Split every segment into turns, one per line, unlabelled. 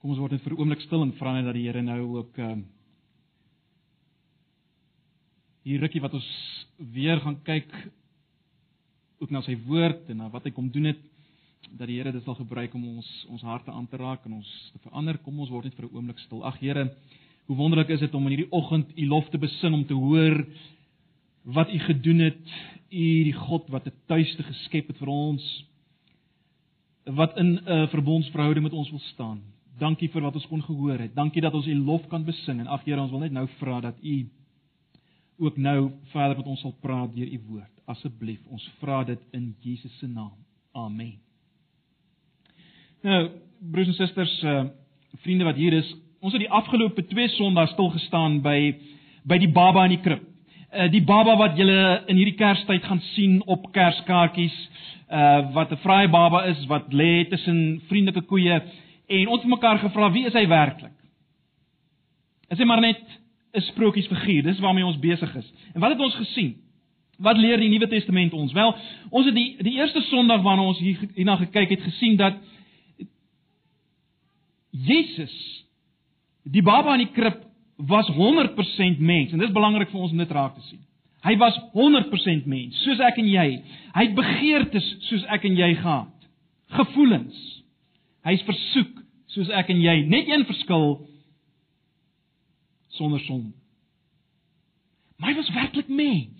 Kom ons word net vir 'n oomblik stil en vra net dat die Here nou ook ehm um, hier rukkie wat ons weer gaan kyk ook na sy woord en na wat hy kom doen het dat die Here dit sal gebruik om ons ons harte aan te raak en ons te verander. Kom ons word net vir 'n oomblik stil. Ag Here, hoe wonderlik is dit om in hierdie oggend u lof te besing om te hoor wat u gedoen het. U die God wat 'n tuiste geskep het vir ons wat in 'n uh, verbondsverhouding met ons wil staan. Dankie vir wat ons kon gehoor het. Dankie dat ons u lof kan besing en ag Here, ons wil net nou vra dat u ook nou verder met ons sal praat deur u woord. Asseblief, ons vra dit in Jesus se naam. Amen. Nou, broers en susters, uh vriende wat hier is, ons het die afgelope 2 Sondae stil gestaan by by die baba in die krib. Uh die baba wat julle in hierdie Kerstyd gaan sien op Kerskaartjies, uh wat 'n vrye baba is wat lê tussen vriendelike koeie en ons het mekaar gevra wie is hy werklik? Is hy maar net 'n sprokiesfiguur? Dis waarmee ons besig is. En wat het ons gesien? Wat leer die Nuwe Testament ons? Wel, ons het die die eerste Sondag waarna ons hier hierna gekyk het, gesien dat Jesus die baba in die krib was 100% mens en dit is belangrik vir ons om dit raak te sien. Hy was 100% mens, soos ek en jy. Hy het begeertes soos ek en jy gehad. Gevoelens. Hy's versoek soos ek en jy. Net een verskil sonder sonde. Maar hy was werklik mens.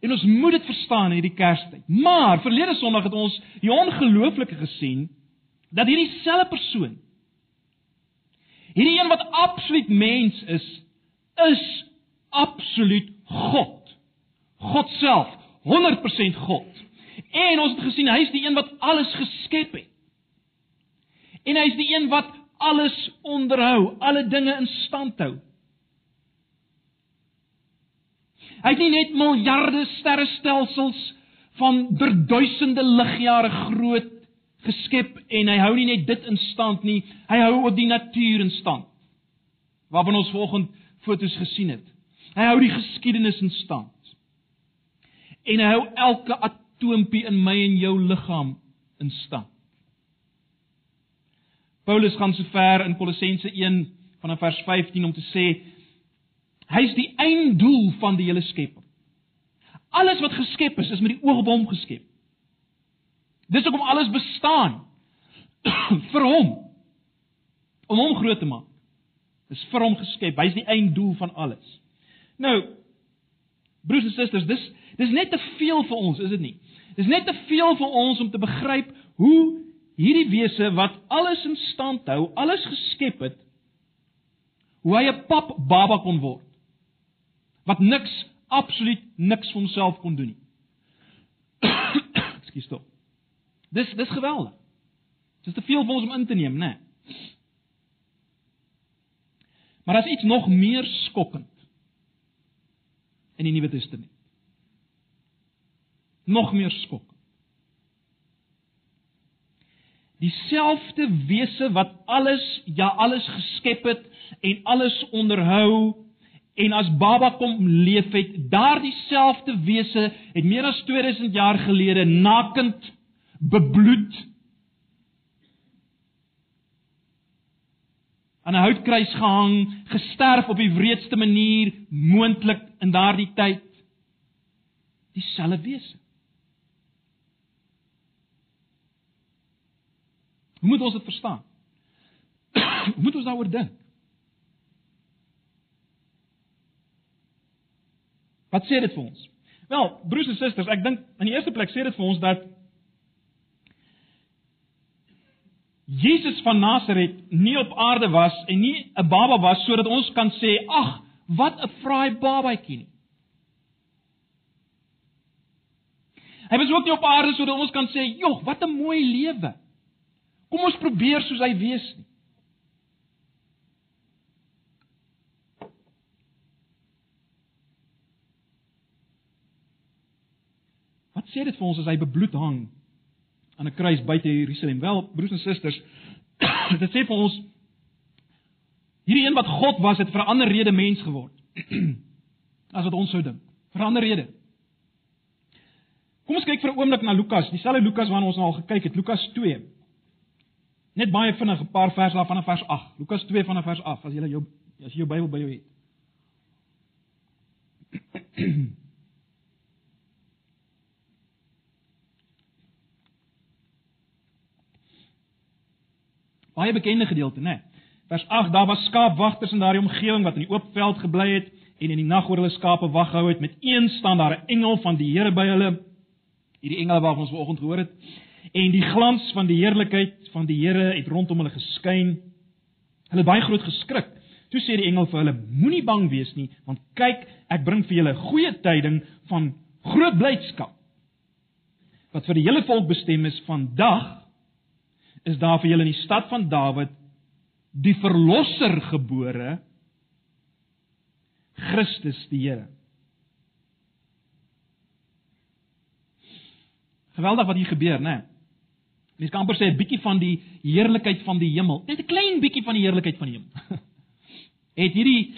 En ons moet dit verstaan in hierdie Kerstyd. Maar verlede Sondag het ons die ongelooflike gesien dat hierdie selfde persoon Hierdie een wat absoluut mens is, is absoluut God. God self, 100% God. En ons het gesien hy is die een wat alles geskep het. En hy is die een wat alles onderhou, alle dinge in stand hou. Hy het nie net miljarde sterrestelsels van duisende ligjare groot geskep en hy hou nie net dit in stand nie, hy hou ook die natuur in stand. Waarvan ons vanoggend fotos gesien het. Hy hou die geskiedenis in stand. En hy hou elke atoompie in my en jou liggaam in stand. Paulus gaan so ver in Kolossense 1 vanaf vers 15 om te sê hy is die einddoel van die hele skepping. Alles wat geskep is, is met die oog op hom geskep. Dis hoekom alles bestaan vir hom om hom groot te maak. Dis vir hom geskep. Hy's die einddoel van alles. Nou broers en susters, dis dis net te veel vir ons, is dit nie? Dis net te veel vir ons om te begryp hoe hierdie wese wat alles in stand hou, alles geskep het, hoe hy 'n pap baba kon word. Wat niks, absoluut niks vir homself kon doen nie. Ekskuus tog. Dis dis geweldig. Dis te veel vir ons om in te neem, né? Nee. Maar daar's iets nog meer skokkend in die Nuwe Testament. Nog meer skok. Dieselfde wese wat alles, ja alles geskep het en alles onderhou en as baba kom leef het, daardie selfde wese het meer as 2000 jaar gelede nakend bebloed aan 'n houtkruis gehang, gesterf op die wreedste manier moontlik in daardie tyd. Dieselfde wese. Hoe moet ons dit verstaan? Hoe moet ons daaroor dink? Wat sê dit vir ons? Wel, broers en susters, ek dink in die eerste plek sê dit vir ons dat Jesus van Nasaret nie op aarde was en nie 'n baba was sodat ons kan sê, "Ag, wat 'n fraai babatjie nie." Hy was ook nie op aarde sodat ons kan sê, "Jog, wat 'n mooi lewe." Kom ons probeer soos hy wees nie. Wat sê dit vir ons as hy bebloed hang aan 'n kruis buite Jerusalem. Wel, broers en susters, dit sê vir ons hierdie een wat God was, het vir 'n ander rede mens geword. As wat ons sou dink. Vir 'n ander rede. Kom ons kyk vir 'n oomblik na Lukas, dieselfde Lukas waarna ons nou al gekyk het, Lukas 2. Net baie vinnig 'n paar verse daar vanaf vers 8. Lukas 2 vanaf vers 8 as jy jou as jy jou Bybel by jou het. Baie bekende gedeelte, né? Vers 8: Daar was skaapwagters in daardie omgewing wat in die oop veld gebly het en in die nag oor hulle skape wag gehou het. Met een staan daar 'n engel van die Here by hulle. Hierdie engel waarvan ons vanoggend gehoor het. En die glans van die heerlikheid van die Here het rondom hulle geskyn. Hulle het baie groot geskrik. Toe sê die engel vir hulle: Moenie bang wees nie, want kyk, ek bring vir julle goeie tyding van groot blydskap. Wat vir die hele volk bestem is vandag is daar vir julle in die stad van Dawid die verlosser gebore Christus die Here. Geweldig wat hier gebeur, né? Mens kan amper sê 'n bietjie van die heerlikheid van die hemel, net 'n klein bietjie van die heerlikheid van die hemel. Het hierdie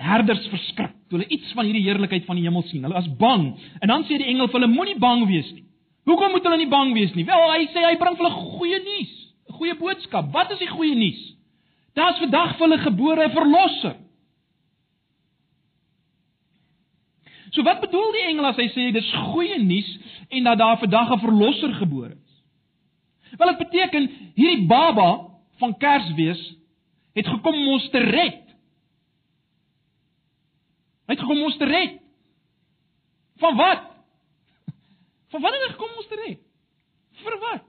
herders verskrik toe hulle iets van hierdie heerlikheid van die hemel sien. Hulle was bang. En dan sê die engel vir hulle moenie bang wees nie. Hoekom moet hulle nie bang wees nie? Wel, hy sê hy bring vir hulle goeie nuus, 'n goeie boodskap. Wat is die goeie nuus? Daar's vandag vir hulle gebore 'n verlosser. So wat bedoel die engel as hy sê dis goeie nuus en dat daar vandag 'n verlosser gebore is? Wel dit beteken hierdie baba van Kersfees het gekom om ons te red. Hy het gekom om ons te red. Van wat? Van wanneer kom ons te red? Vir wat?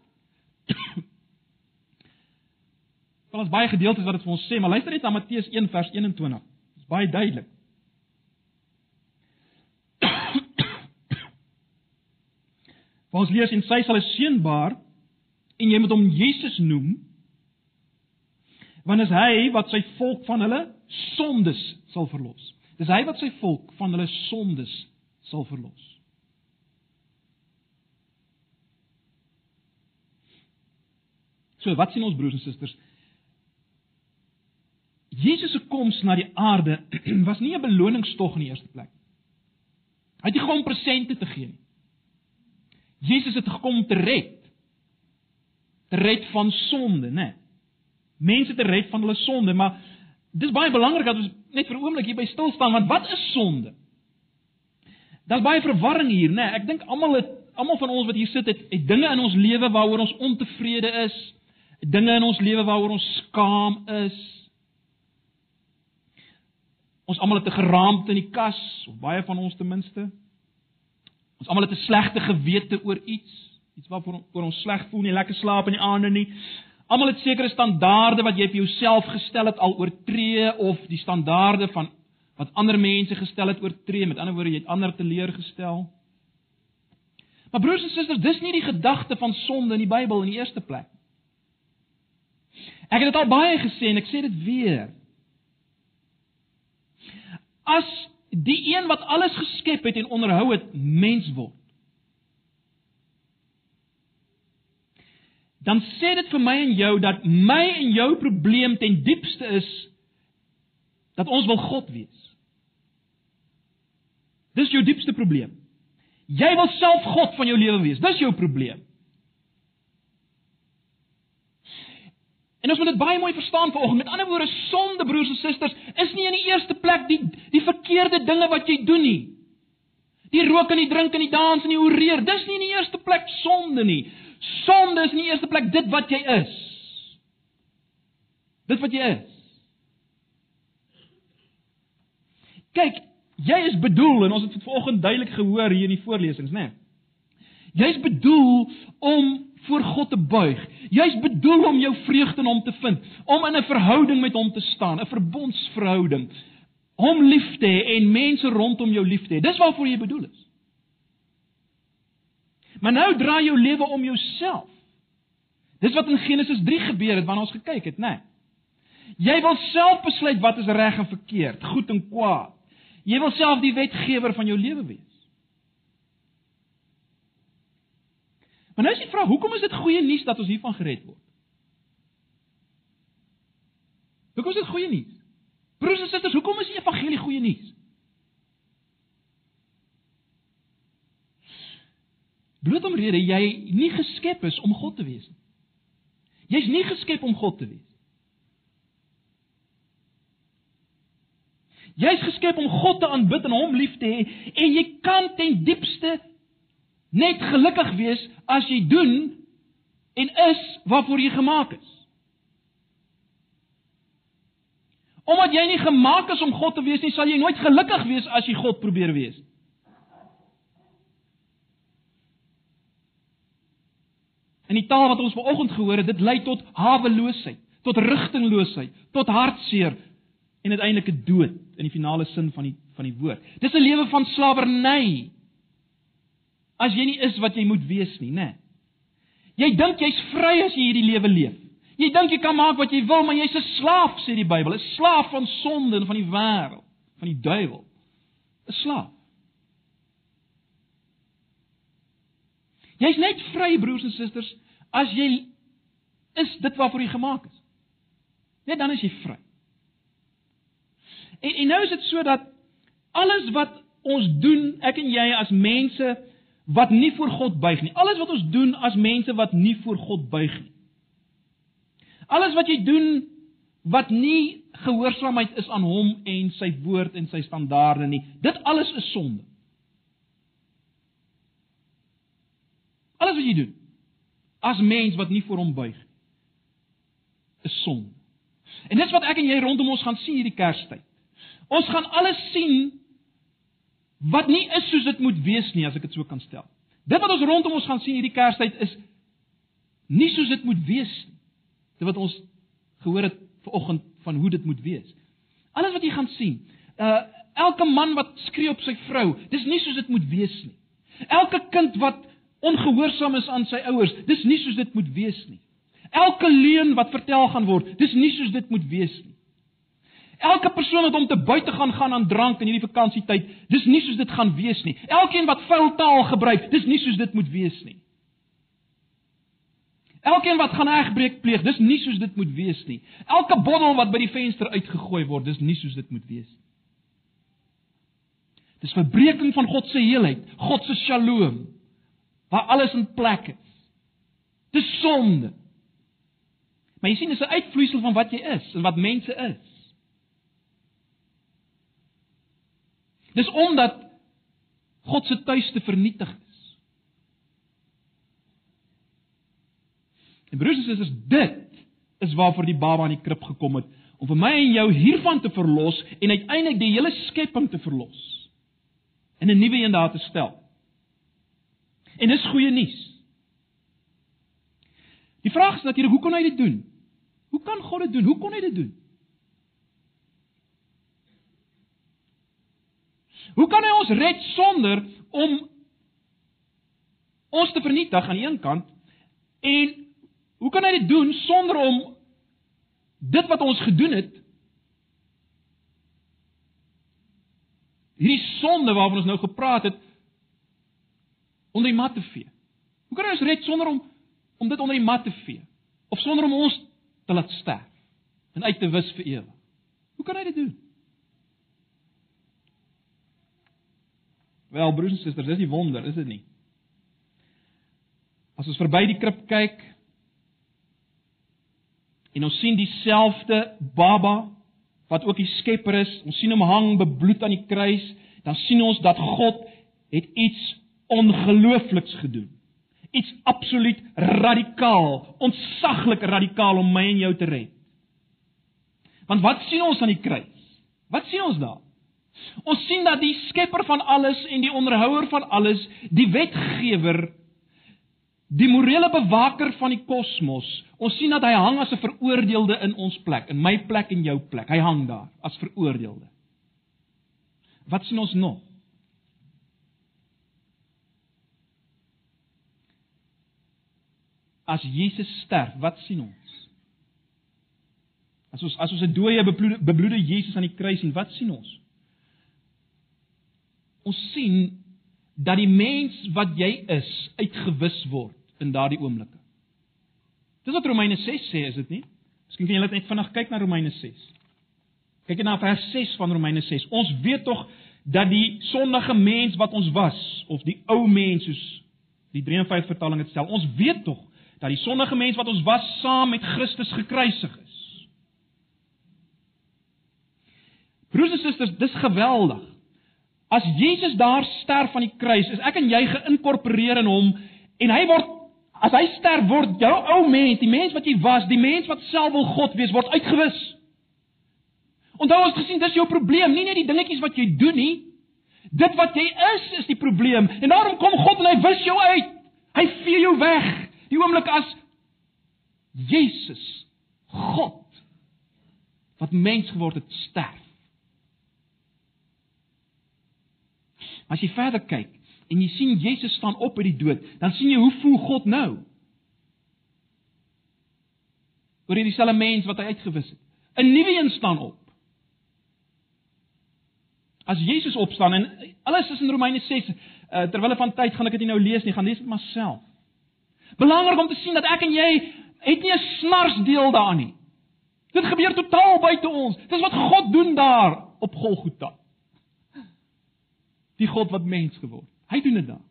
Wel ons baie gedeeltes wat dit vir ons sê, maar luister net na Matteus 1 vers 21. Dit is baie duidelik. Ons lees en sy sal 'n seun baar en jy moet hom Jesus noem want is hy wat sy volk van hulle sondes sal verlos. Dis hy wat sy volk van hulle sondes sal verlos. So wat sien ons broers en susters? Jesus se koms na die aarde was nie 'n beloningstog in die eerste plek. Hy het nie gekom presente te gee nie. Jesus het gekom te red. Te red van sonde, né? Mense te red van hulle sonde, maar dis baie belangrik dat ons net vir 'n oomblik hier by stil staan want wat is sonde? Daar's baie verwarring hier, né? Ek dink almal het almal van ons wat hier sit het, het dinge in ons lewe waaroor ons ontevrede is, dinge in ons lewe waaroor ons skaam is. Ons almal het 'n geraamte in die kas, of baie van ons ten minste. Ons almal het 'n slegte gewete oor iets, iets waarvoor oor ons sleg voel, nie lekker slaap in die aande nie. Almal het sekere standaarde wat jy vir jouself gestel het al oortree of die standaarde van wat ander mense gestel het oortree. Met ander woorde, jy het ander teleurgestel. Maar broers en susters, dis nie die gedagte van sonde in die Bybel in die eerste plek. Ek het dit al baie gesê en ek sê dit weer. As die een wat alles geskep het en onderhou het mens word. Dan sê dit vir my en jou dat my en jou probleem ten diepste is dat ons wil God wees. Dis jou diepste probleem. Jy wil self God van jou lewe wees. Dis jou probleem. En ons moet dit baie mooi verstaan vanoggend. Met ander woorde, sonde broers en susters is nie in die eerste plek die die verkeerde dinge wat jy doen nie. Die rook en die drink en die dans en die oreer, dis nie in die eerste plek sonde nie. Sonde is in die eerste plek dit wat jy is. Dit wat jy is. Kyk, jy is bedoel en ons het dit vanoggend duidelik gehoor hier in die voorlesings, né? Nee? Jy's bedoel om voor God te buig. Jy's bedoel om jou vreugde in hom te vind, om in 'n verhouding met hom te staan, 'n verbondsverhouding. Hom lief te hê en mense rondom jou lief te hê. Dis waarvoor jy bedoel is. Maar nou draai jou lewe om jouself. Dis wat in Genesis 3 gebeur het wanneer ons gekyk het, né? Nee. Jy wil self besluit wat is reg en verkeerd, goed en kwaad. Jy wil self die wetgewer van jou lewe wees. Maar nou is die vraag, hoekom is dit goeie nuus dat ons hiervan gered word? Hoekom is dit goeie nuus? Broers en susters, hoekom is die evangelie goeie nuus? Bloot omrede jy nie geskep is om God te wees nie. Jy's nie geskep om God te wees. Jy's geskep om God te aanbid en hom lief te hê en jy kan ten diepste net gelukkig wees as jy doen en is waarvoor jy gemaak is. Omdat jy nie gemaak is om God te wees nie, sal jy nooit gelukkig wees as jy God probeer wees. In die taal wat ons vanoggend gehoor het, dit lei tot haweloosheid, tot rigtingloosheid, tot hartseer en uiteindelik 'n dood in die finale sin van die van die woord. Dis 'n lewe van slawerny. As jy nie is wat jy moet wees nie, né? Jy dink jy's vry as jy hierdie lewe leef. Jy dink jy kan maak wat jy wil, maar jy's 'n slaaf, sê die Bybel, 'n slaaf van sonde en van die wêreld, van die duiwel. 'n Slaaf. Jy's net vry, broers en susters, as jy is dit waarvoor jy gemaak is. Net dan is jy vry. En en nou is dit so dat alles wat ons doen, ek en jy as mense wat nie voor God buig nie. Alles wat ons doen as mense wat nie voor God buig nie. Alles wat jy doen wat nie gehoorsaamheid is aan hom en sy woord en sy standaarde nie. Dit alles is sonde. Alles wat jy doen as mens wat nie voor hom buig is sonde. En dis wat ek en jy rondom ons gaan sien hierdie Kerstyd. Ons gaan alles sien wat nie is soos dit moet wees nie as ek dit so kan stel. Dit wat ons rondom ons gaan sien hierdie Kerstyd is nie soos dit moet wees nie. Dit wat ons gehoor het vanoggend van hoe dit moet wees. Alles wat jy gaan sien. Uh elke man wat skree op sy vrou, dis nie soos dit moet wees nie. Elke kind wat ongehoorsaam is aan sy ouers, dis nie soos dit moet wees nie. Elke leuen wat vertel gaan word, dis nie soos dit moet wees nie. Elke persoon wat om te buite gaan gaan aan drank in hierdie vakansietyd, dis nie soos dit gaan wees nie. Elkeen wat vuil taal gebruik, dis nie soos dit moet wees nie. Elkeen wat gaan egbreek pleeg, dis nie soos dit moet wees nie. Elke bottel wat by die venster uitgegooi word, dis nie soos dit moet wees nie. Dis verbreeking van God se heelheid, God se shalom waar alles in plek is. Dis sonde. Maar jy sien dis 'n uitvloeisel van wat jy is en wat mense is. Dis omdat God se tuiste vernietig is. En broers en susters, dit is waarvoor die baba in die krib gekom het om vir my en jou hiervan te verlos en uiteindelik die hele skepping te verlos. En 'n nuwe een daar te stel. En dis goeie nuus. Die vraag is natuurlik, hoe kon hy dit doen? Hoe kan God dit doen? Hoe kon hy dit doen? Hoe kan hy ons red sonder om ons te vernietig aan die een kant en hoe kan hy dit doen sonder om dit wat ons gedoen het hierdie sonde waarvan ons nou gepraat het onder die mat te vee. Hoe kan ons red sonder om om dit onder die mat te vee of sonder om ons te laat sterf en uit te wis vir ewig? Hoe kan hy dit doen? Wel broers en susters, dis die wonder, is dit nie? As ons verby die krib kyk en ons sien dieselfde baba wat ook die skepper is, ons sien hom hang bebloed aan die kruis, dan sien ons dat God het iets ongeloofliks gedoen. Iets absoluut radikaal, ontsaglik radikaal om my en jou te red. Want wat sien ons aan die kruis? Wat sien ons daar? Ons sien dat die skepper van alles en die onderhouer van alles, die wetgewer, die morele bewaker van die kosmos, ons sien dat hy hang as 'n veroordeelde in ons plek, in my plek en jou plek. Hy hang daar as veroordeelde. Wat sien ons nog? As Jesus sterf, wat sien ons? As ons as ons 'n dooie bebloede, bebloede Jesus aan die kruis sien, wat sien ons? Ons sien dat die mens wat jy is uitgewis word in daardie oomblikke. Dis wat Romeine 6 sê, is dit nie? Miskien kan julle net vinnig kyk na Romeine 6. Kyk net na vers 6 van Romeine 6. Ons weet tog dat die sondige mens wat ons was of die ou mens soos die 53 vertaling dit stel, ons weet tog dat die sondige mens wat ons was saam met Christus gekruisig is. Broers en susters, dis geweldig. As Jesus daar sterf aan die kruis, is ek en jy geïnkorporeer in hom en hy word as hy sterf word jou ou mens, die mens wat jy was, die mens wat self wil God wees, word uitgewis. Onthou ons gesien dis jou probleem, nie net die dingetjies wat jy doen nie. Dit wat jy is is die probleem. En daarom kom God en hy wis jou uit. Hy vee jou weg. Die oomblik as Jesus God wat mens geword het sterf. As jy verder kyk en jy sien Jesus staan op uit die dood, dan sien jy hoe voel God nou? Oor hierdie selfe mens wat hy uitgewis het. 'n Nuwe een staan op. As Jesus opstaan en alles is in Romeine 6, uh, eh, terwyl van tyd gaan ek dit nie nou lees nie, gaan lees dit maar self. Belangrik om te sien dat ek en jy het nie 'n snars deel daarin nie. Dit gebeur totaal buite ons. Dis wat God doen daar op Golgotha die God wat mens geword. Hy doen dit dan.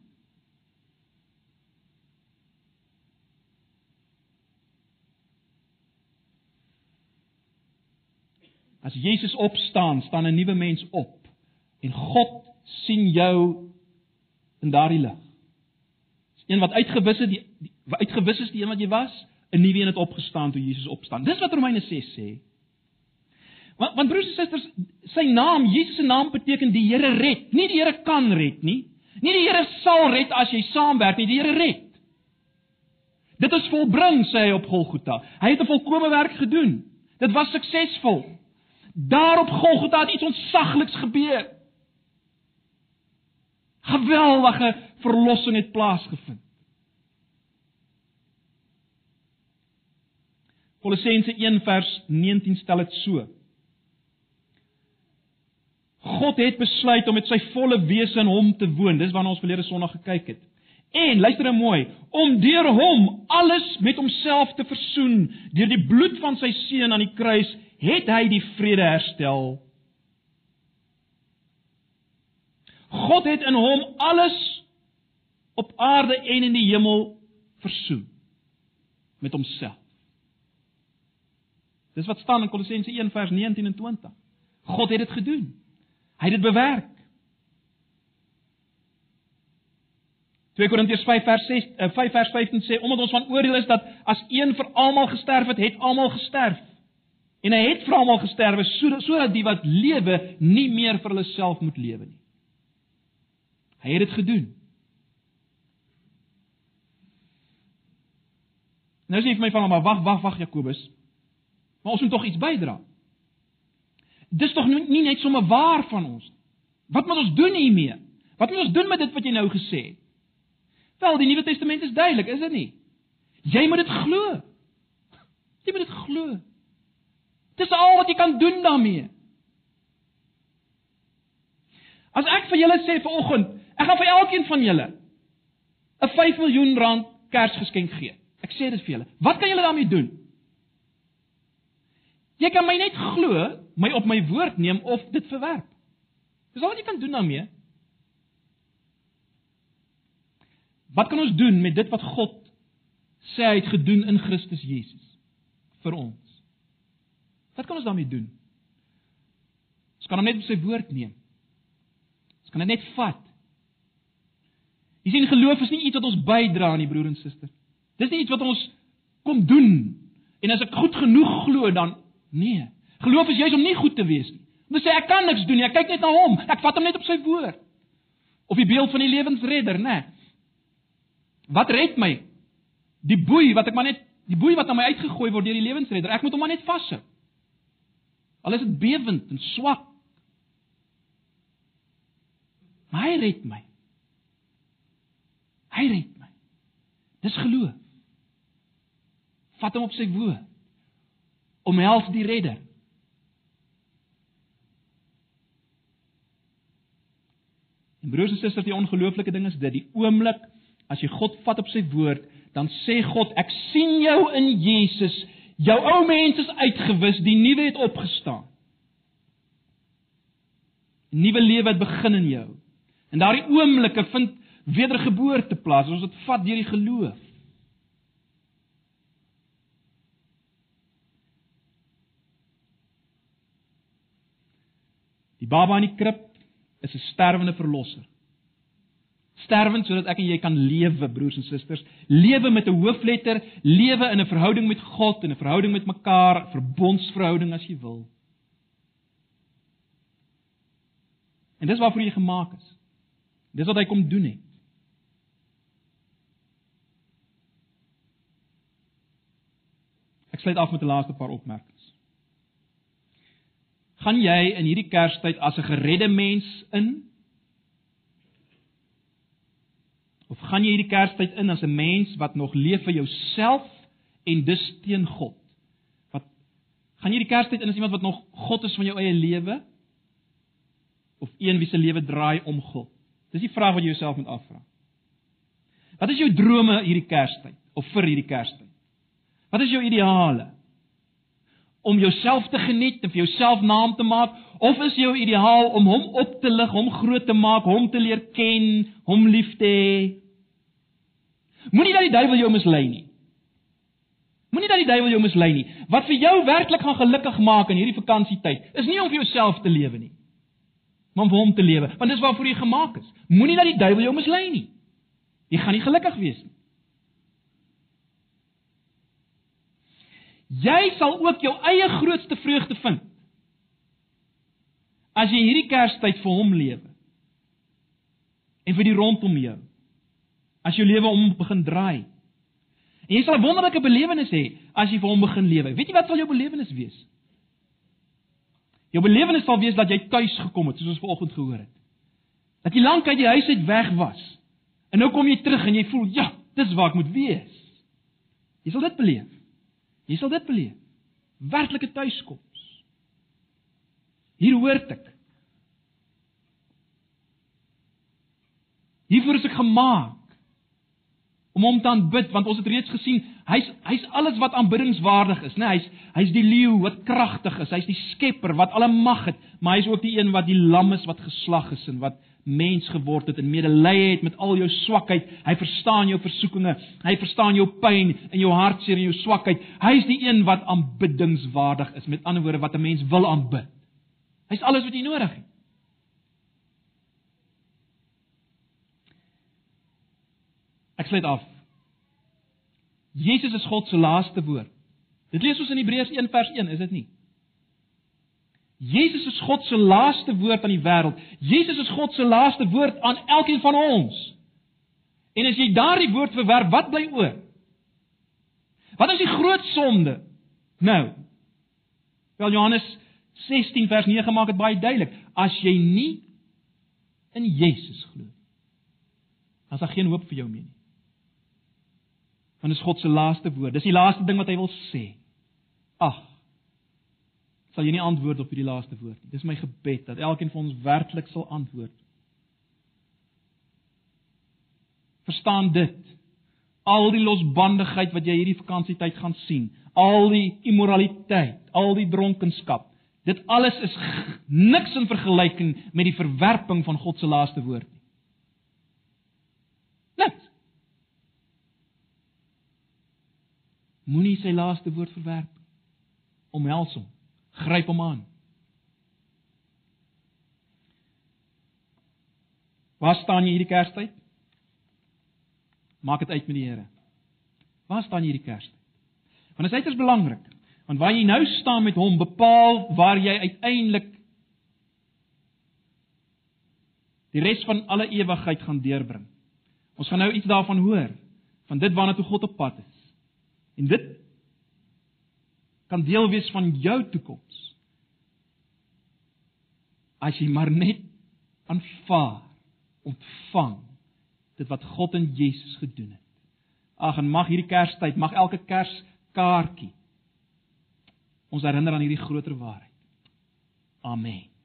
As Jesus opstaan, staan 'n nuwe mens op en God sien jou in daardie lig. Een wat uitgewis het, die, die uitgewis is die een wat jy was, 'n nuwe een het opgestaan toe Jesus opstaan. Dis wat Romeine 6 sê. Want want broers en susters, sy naam, Jesus se naam beteken die Here red. Nie die Here kan red nie. Nie die Here sal red as jy saamwerk nie, die Here red. Dit is volbring sê hy op Golgotha. Hy het 'n volkomme werk gedoen. Dit was suksesvol. Daar op Golgotha het iets ontsagliks gebeur. Geweldige verlossing het plaasgevind. Kolossense 1 vers 19 stel dit so: God het besluit om met sy volle wese in hom te woon. Dis waarna ons verlede Sondag gekyk het. En luister nou mooi, om deur hom alles met homself te versoen deur die bloed van sy seun aan die kruis, het hy die vrede herstel. God het in hom alles op aarde en in die hemel versoen met homself. Dis wat staan in Kolossense 1 vers 19 en 20. God het dit gedoen. Hy het dit bewerk. 2 Korintiërs 5 vers 6 5 eh, vers 15 sê omdat ons van oordeel is dat as een vir almal gesterf het, het almal gesterf. En hy het vir almal gesterwe sodat sodat die wat lewe nie meer vir hulle self moet lewe nie. Hy het dit gedoen. Nou sê hy vir my van maar wag wag wag Jakobus. Maar ons moet tog iets bydra. Dis tog nie net sommer waar van ons. Wat moet ons doen hiermee? Wat moet ons doen met dit wat jy nou gesê het? Wel, die Nuwe Testament is duidelik, is dit nie? Jy moet dit glo. Jy moet dit glo. Dis al wat jy kan doen daarmee. As ek vir julle sê vanoggend, ek gaan vir elkeen van julle 'n 5 miljoen rand Kersgeskenk gee. Ek sê dit vir julle. Wat kan julle daarmee doen? Jy kan my net glo my op my woord neem of dit verwerp. Dis al wat jy kan doen daarmee. Wat kan ons doen met dit wat God sê hy het gedoen in Christus Jesus vir ons? Wat kan ons daarmee doen? Ons kan hom net op sy woord neem. Ons kan dit net vat. Jy sien geloof is nie iets wat ons bydra aan die broer en suster. Dis nie iets wat ons kom doen en as ek goed genoeg glo dan nee. Geloof is juis om nie goed te wees nie. Om te sê ek kan niks doen nie, ek kyk net na hom, ek vat hom net op sy woord. Of die beeld van die lewensredder, né? Wat red my? Die boei wat ek maar net die boei wat aan my uitgegooi word deur die lewensredder. Ek moet hom maar net vashou. Al is dit bewend en swak. Maar hy red my. Hy red my. Dis geloof. Vat hom op sy woord. Omhels die redder. En broers en susters, die ongelooflike ding is dit, die oomblik as jy God vat op sy woord, dan sê God, ek sien jou in Jesus. Jou ou mens is uitgewis, die nuwe het opgestaan. Nuwe lewe het begin in jou. En daardie oomblikke vind wedergeboorte plaas. Ons het vat deur die geloof. Die baba in die krib is 'n sterwende verlosser. Sterwend sodat ek en jy kan lewe, broers en susters, lewe met 'n hoofletter, lewe in 'n verhouding met God en 'n verhouding met mekaar, verbondsverhouding as jy wil. En dis waarvoor jy gemaak is. Dis wat hy kom doen het. Ek sluit af met 'n laaste paar opmerkings. Gaan jy in hierdie Kerstyd as 'n geredde mens in? Of gaan jy hierdie Kerstyd in as 'n mens wat nog leef vir jouself en dus teen God? Wat gaan jy hierdie Kerstyd in as iemand wat nog God is van jou eie lewe? Of een wie se lewe draai om God? Dis die vraag wat jy jouself moet afvra. Wat is jou drome hierdie Kerstyd of vir hierdie Kerstyd? Wat is jou ideale? Om jouself te geniet en vir jouself naam te maak of is jou ideaal om hom op te lig, hom groot te maak, hom te leer ken, hom lief te hê? Moenie dat die duiwel jou mislei nie. Moenie dat die duiwel jou mislei nie. Wat vir jou werklik gaan gelukkig maak in hierdie vakansietyd, is nie om vir jouself te lewe nie, maar om vir hom te lewe, want dis waarvoor jy gemaak is. Moenie dat die duiwel jou mislei nie. Jy gaan nie gelukkig wees nie. Jy sal ook jou eie grootste vreugde vind as jy hierdie Kerstyd vir hom lewe. En vir die rondom jou. As jou lewe om begin draai. En jy sal 'n wonderlike belewenis hê as jy vir hom begin lewe. Weet jy wat sal jou belewenis wees? Jou belewenis sal wees dat jy tuis gekom het, soos ons vanoggend gehoor het. Dat jy lank uit die huis uit weg was. En nou kom jy terug en jy voel, ja, dis waar ek moet wees. Jy sal dit beleef. Jy sal dit beleef. Werklike tuiskoms. Hier hoort ek. Hiervoor is ek gemaak om hom te aanbid want ons het reeds gesien hy's hy's alles wat aanbiddingswaardig is, né? Hy's hy's die leeu wat kragtig is, hy's die skepper wat alle mag het, maar hy's ook die een wat die lam is wat geslag is en wat mens geword het en medelee het met al jou swakheid. Hy verstaan jou versoekinge. Hy verstaan jou pyn en jou hartseer en jou swakheid. Hy's die een wat aanbiddingswaardig is. Met ander woorde wat 'n mens wil aanbid. Hy's alles wat jy nodig het. Ek sluit af. Jesus is God se laaste woord. Dit lees ons in Hebreërs 1 vers 1, is dit nie? Jesus is God se laaste woord aan die wêreld. Jesus is God se laaste woord aan elkeen van ons. En as jy daardie woord verwerp, wat bly oor? Wat is die groot sonde? Nou. Wel Johannes 16 vers 9 maak dit baie duidelik. As jy nie in Jesus glo, dan is daar geen hoop vir jou meer nie. Want dit is God se laaste woord. Dis die laaste ding wat hy wil sê. Ag, sal jy nie antwoord op hierdie laaste woord nie. Dis my gebed dat elkeen van ons werklik sal antwoord. Verstaan dit. Al die losbandigheid wat jy hierdie vakansietyd gaan sien, al die immoraliteit, al die dronkenskap, dit alles is niks in vergelyking met die verwerping van God se laaste woord nie. Niks. Moenie sy laaste woord verwerp. Omhels hom gryp hom aan. Waar staan jy hierdie Kerstyd? Maak dit uit met die Here. Waar staan jy hierdie Kerstyd? Want dit is uiters belangrik, want waar jy nou staan met hom bepaal waar jy uiteindelik die res van alle ewigheid gaan deurbring. Ons gaan nou iets daarvan hoor, van dit waarna toe God op pad is. En dit kan deel wees van jou toekoms. As jy maar net aanvaar, ontvang dit wat God in Jesus gedoen het. Ag en mag hierdie Kerstyd, mag elke Kerskaartjie ons herinner aan hierdie groter waarheid. Amen.